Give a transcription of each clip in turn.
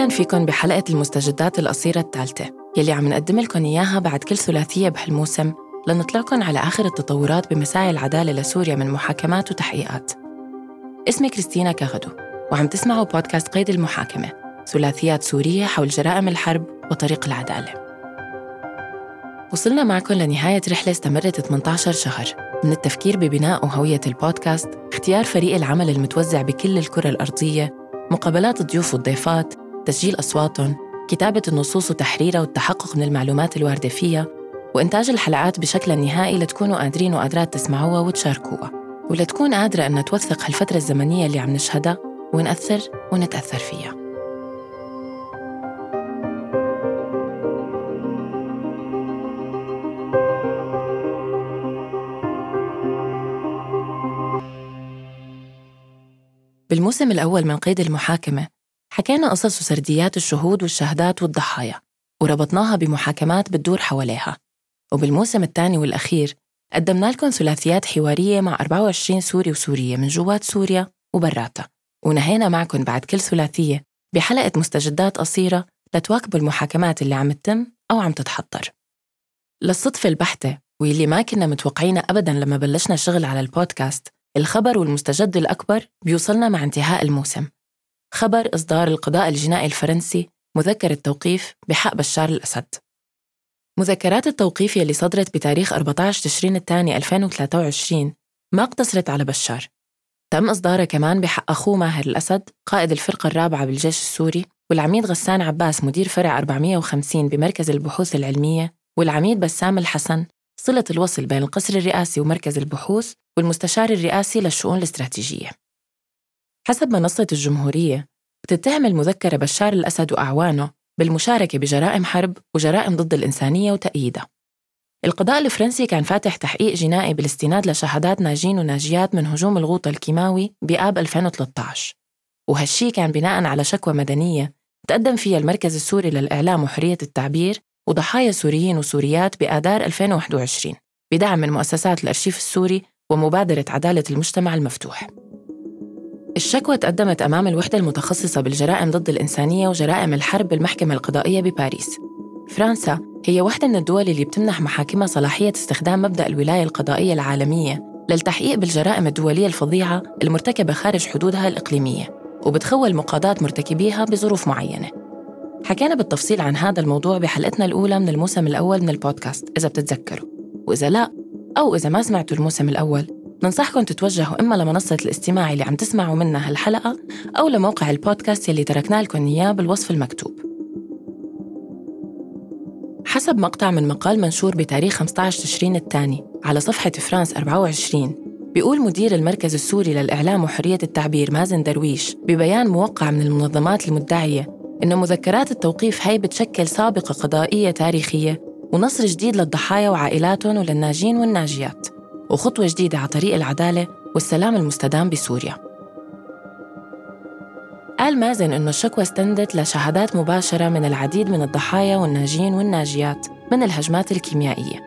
أهلا فيكم بحلقة المستجدات القصيرة الثالثة. يلي عم نقدم لكم إياها بعد كل ثلاثية بهالموسم. لنطلعكم على آخر التطورات بمساعي العدالة لسوريا من محاكمات وتحقيقات. اسمي كريستينا كاغدو وعم تسمعوا بودكاست قيد المحاكمة. ثلاثيات سورية حول جرائم الحرب وطريق العدالة. وصلنا معكم لنهاية رحلة استمرت 18 شهر. من التفكير ببناء هوية البودكاست اختيار فريق العمل المتوزع بكل الكرة الأرضية مقابلات الضيوف والضيفات تسجيل أصواتهم كتابة النصوص وتحريرها والتحقق من المعلومات الواردة فيها وإنتاج الحلقات بشكلها النهائي لتكونوا قادرين وقادرات تسمعوها وتشاركوها ولتكون قادرة أن توثق هالفترة الزمنية اللي عم نشهدها ونأثر ونتأثر فيها. بالموسم الأول من قيد المحاكمة حكينا قصص وسرديات الشهود والشهادات والضحايا وربطناها بمحاكمات بتدور حواليها. وبالموسم الثاني والأخير قدمنا لكم ثلاثيات حوارية مع 24 سوري وسورية من جوات سوريا وبراتها ونهينا معكم بعد كل ثلاثية بحلقة مستجدات قصيرة لتواكبوا المحاكمات اللي عم تتم أو عم تتحضر. للصدفة البحتة واللي ما كنا متوقعينها أبداً لما بلشنا الشغل على البودكاست الخبر والمستجد الأكبر بيوصلنا مع انتهاء الموسم. خبر إصدار القضاء الجنائي الفرنسي مذكر التوقيف بحق بشار الأسد. مذكرات التوقيف يلي صدرت بتاريخ 14 تشرين الثاني 2023 ما اقتصرت على بشار. تم إصدارها كمان بحق أخوه ماهر الأسد قائد الفرقة الرابعة بالجيش السوري والعميد غسان عباس مدير فرع 450 بمركز البحوث العلمية والعميد بسام الحسن صلة الوصل بين القصر الرئاسي ومركز البحوث والمستشار الرئاسي للشؤون الاستراتيجية. حسب منصة الجمهورية بتتهم المذكرة بشار الأسد وأعوانه بالمشاركة بجرائم حرب وجرائم ضد الإنسانية وتأييدها. القضاء الفرنسي كان فاتح تحقيق جنائي بالاستناد لشهادات ناجين وناجيات من هجوم الغوطة الكيماوي بآب 2013 وهالشي كان بناء على شكوى مدنية تقدم فيها المركز السوري للإعلام وحرية التعبير وضحايا سوريين وسوريات بآذار 2021 بدعم من مؤسسات الأرشيف السوري ومبادرة عدالة المجتمع المفتوح. الشكوى تقدمت أمام الوحدة المتخصصة بالجرائم ضد الإنسانية وجرائم الحرب بالمحكمة القضائية بباريس. فرنسا هي واحدة من الدول اللي بتمنح محاكمها صلاحية استخدام مبدأ الولاية القضائية العالمية للتحقيق بالجرائم الدولية الفظيعة المرتكبة خارج حدودها الإقليمية وبتخول مقاضاة مرتكبيها بظروف معينة. حكينا بالتفصيل عن هذا الموضوع بحلقتنا الأولى من الموسم الأول من البودكاست إذا بتتذكروا. وإذا لا أو إذا ما سمعتوا الموسم الأول ننصحكم تتوجهوا إما لمنصة الاستماع اللي عم تسمعوا منها هالحلقة أو لموقع البودكاست اللي تركنا لكم إياه بالوصف المكتوب. حسب مقطع من مقال منشور بتاريخ 15 تشرين الثاني على صفحة فرانس 24 بيقول مدير المركز السوري للإعلام وحرية التعبير مازن درويش ببيان موقع من المنظمات المدعية إنه مذكرات التوقيف هي بتشكل سابقة قضائية تاريخية ونصر جديد للضحايا وعائلاتهم وللناجين والناجيات. وخطوة جديدة على طريق العدالة والسلام المستدام بسوريا. قال مازن إنه الشكوى استندت لشهادات مباشرة من العديد من الضحايا والناجين والناجيات من الهجمات الكيميائية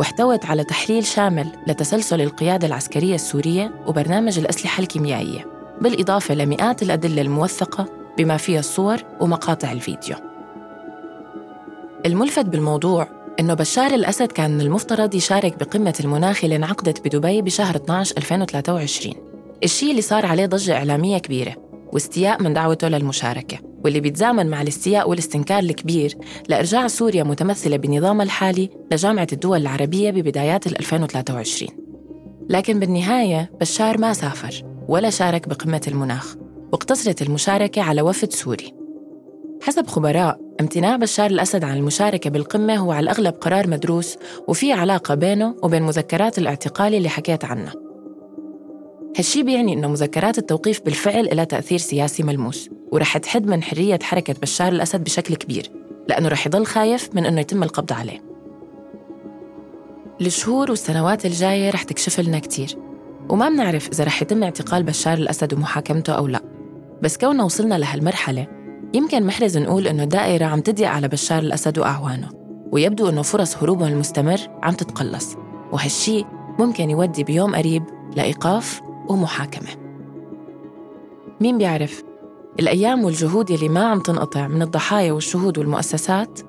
واحتوت على تحليل شامل لتسلسل القيادة العسكرية السورية وبرنامج الأسلحة الكيميائية بالإضافة لمئات الأدلة الموثقة بما فيها الصور ومقاطع الفيديو. الملفت بالموضوع إنه بشار الأسد كان من المفترض يشارك بقمة المناخ اللي انعقدت بدبي بشهر 12 2023 الشيء اللي صار عليه ضجة إعلامية كبيرة واستياء من دعوته للمشاركة واللي بيتزامن مع الاستياء والاستنكار الكبير لإرجاع سوريا متمثلة بنظامها الحالي لجامعة الدول العربية ببدايات 2023 لكن بالنهاية بشار ما سافر ولا شارك بقمة المناخ واقتصرت المشاركة على وفد سوري. حسب خبراء امتناع بشار الأسد عن المشاركة بالقمة هو على الأغلب قرار مدروس وفي علاقة بينه وبين مذكرات الاعتقال اللي حكيت عنها هالشي بيعني إنه مذكرات التوقيف بالفعل لها تأثير سياسي ملموس ورح تحد من حرية حركة بشار الأسد بشكل كبير لأنه رح يضل خايف من إنه يتم القبض عليه. الشهور والسنوات الجاية رح تكشف لنا كتير وما بنعرف إذا رح يتم اعتقال بشار الأسد ومحاكمته أو لا. بس كوننا وصلنا لهالمرحلة يمكن محرز نقول إنه الدائرة عم تضيق على بشار الأسد وأعوانه ويبدو إنه فرص هروبهم المستمر عم تتقلص وهالشي ممكن يودي بيوم قريب لإيقاف ومحاكمة. مين بيعرف؟ الأيام والجهود يلي ما عم تنقطع من الضحايا والشهود والمؤسسات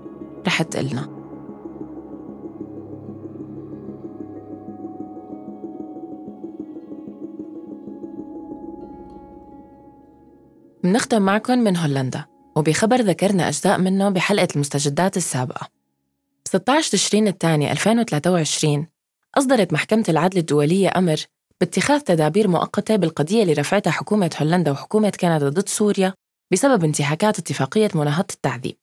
رح تقلنا. منختم معكم من هولندا. وبخبر ذكرنا أجزاء منه بحلقة المستجدات السابقة. 16 تشرين الثاني 2023 أصدرت محكمة العدل الدولية أمر باتخاذ تدابير مؤقتة بالقضية اللي رفعتها حكومة هولندا وحكومة كندا ضد سوريا بسبب انتهاكات اتفاقية مناهضة التعذيب.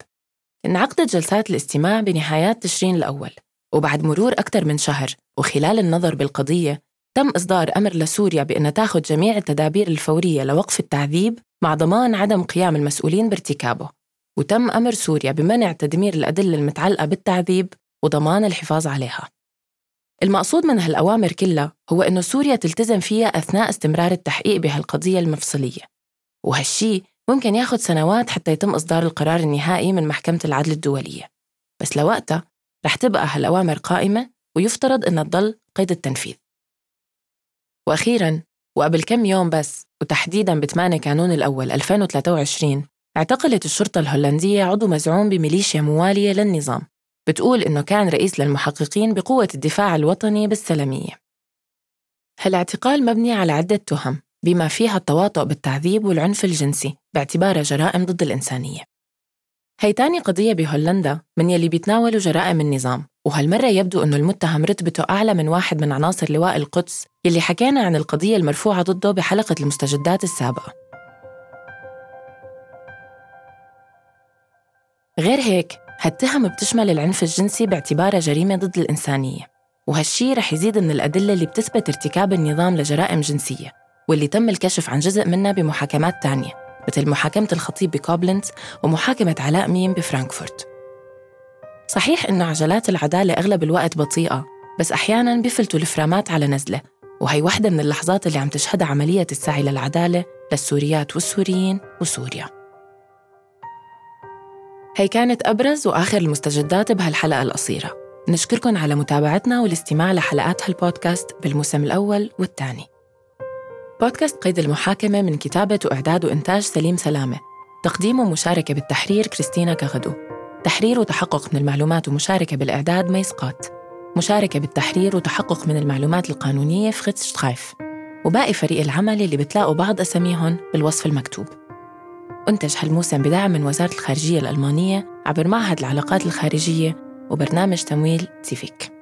انعقدت جلسات الاستماع بنهايات تشرين الأول وبعد مرور أكثر من شهر وخلال النظر بالقضية تم إصدار أمر لسوريا بأن تاخذ جميع التدابير الفورية لوقف التعذيب مع ضمان عدم قيام المسؤولين بارتكابه. وتم أمر سوريا بمنع تدمير الأدلة المتعلقة بالتعذيب وضمان الحفاظ عليها. المقصود من هالأوامر كلها هو إنه سوريا تلتزم فيها أثناء استمرار التحقيق بهالقضية المفصلية. وهالشي ممكن ياخد سنوات حتى يتم إصدار القرار النهائي من محكمة العدل الدولية. بس لوقتها رح تبقى هالأوامر قائمة ويفترض إنها تضل قيد التنفيذ. وأخيراً وقبل كم يوم بس وتحديداً ب 8 كانون الأول 2023 اعتقلت الشرطة الهولندية عضو مزعوم بميليشيا موالية للنظام. بتقول إنه كان رئيس للمحققين بقوة الدفاع الوطني بالسلمية هالاعتقال مبني على عدة تهم بما فيها التواطؤ بالتعذيب والعنف الجنسي باعتبارها جرائم ضد الإنسانية. هي تاني قضية بهولندا من يلي بيتناولوا جرائم النظام. وهالمرة يبدو أنه المتهم رتبته أعلى من واحد من عناصر لواء القدس يلي حكينا عن القضية المرفوعة ضده بحلقة المستجدات السابقة. غير هيك هالتهم بتشمل العنف الجنسي باعتبارها جريمة ضد الإنسانية وهالشي رح يزيد من الأدلة اللي بتثبت ارتكاب النظام لجرائم جنسية واللي تم الكشف عن جزء منها بمحاكمات تانية مثل محاكمة الخطيب بكوبلنز ومحاكمة علاء ميم بفرانكفورت. صحيح إنه عجلات العدالة أغلب الوقت بطيئة بس أحياناً بفلتوا البريكات على نزلة وهي واحدة من اللحظات اللي عم تشهدها عملية السعي للعدالة للسوريات والسوريين وسوريا. هي كانت أبرز وآخر المستجدات بهالحلقة القصيرة. نشكركم على متابعتنا والاستماع لحلقات هالبودكاست بالموسم الأول والثاني. بودكاست قيد المحاكمة من كتابة وإعداد وإنتاج سليم سلامة. تقديم ومشاركة بالتحرير كريستينا كغدو. تحرير وتحقق من المعلومات ومشاركة بالإعداد ميسقات مشاركة بالتحرير وتحقق من المعلومات القانونية فخيتس شتخايف وباقي فريق العمل اللي بتلاقوا بعض أساميهم بالوصف المكتوب. أنتج هالموسم بدعم من وزارة الخارجية الألمانية عبر معهد العلاقات الخارجية وبرنامج تمويل تيفيك.